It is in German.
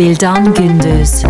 Vildan Gündüz.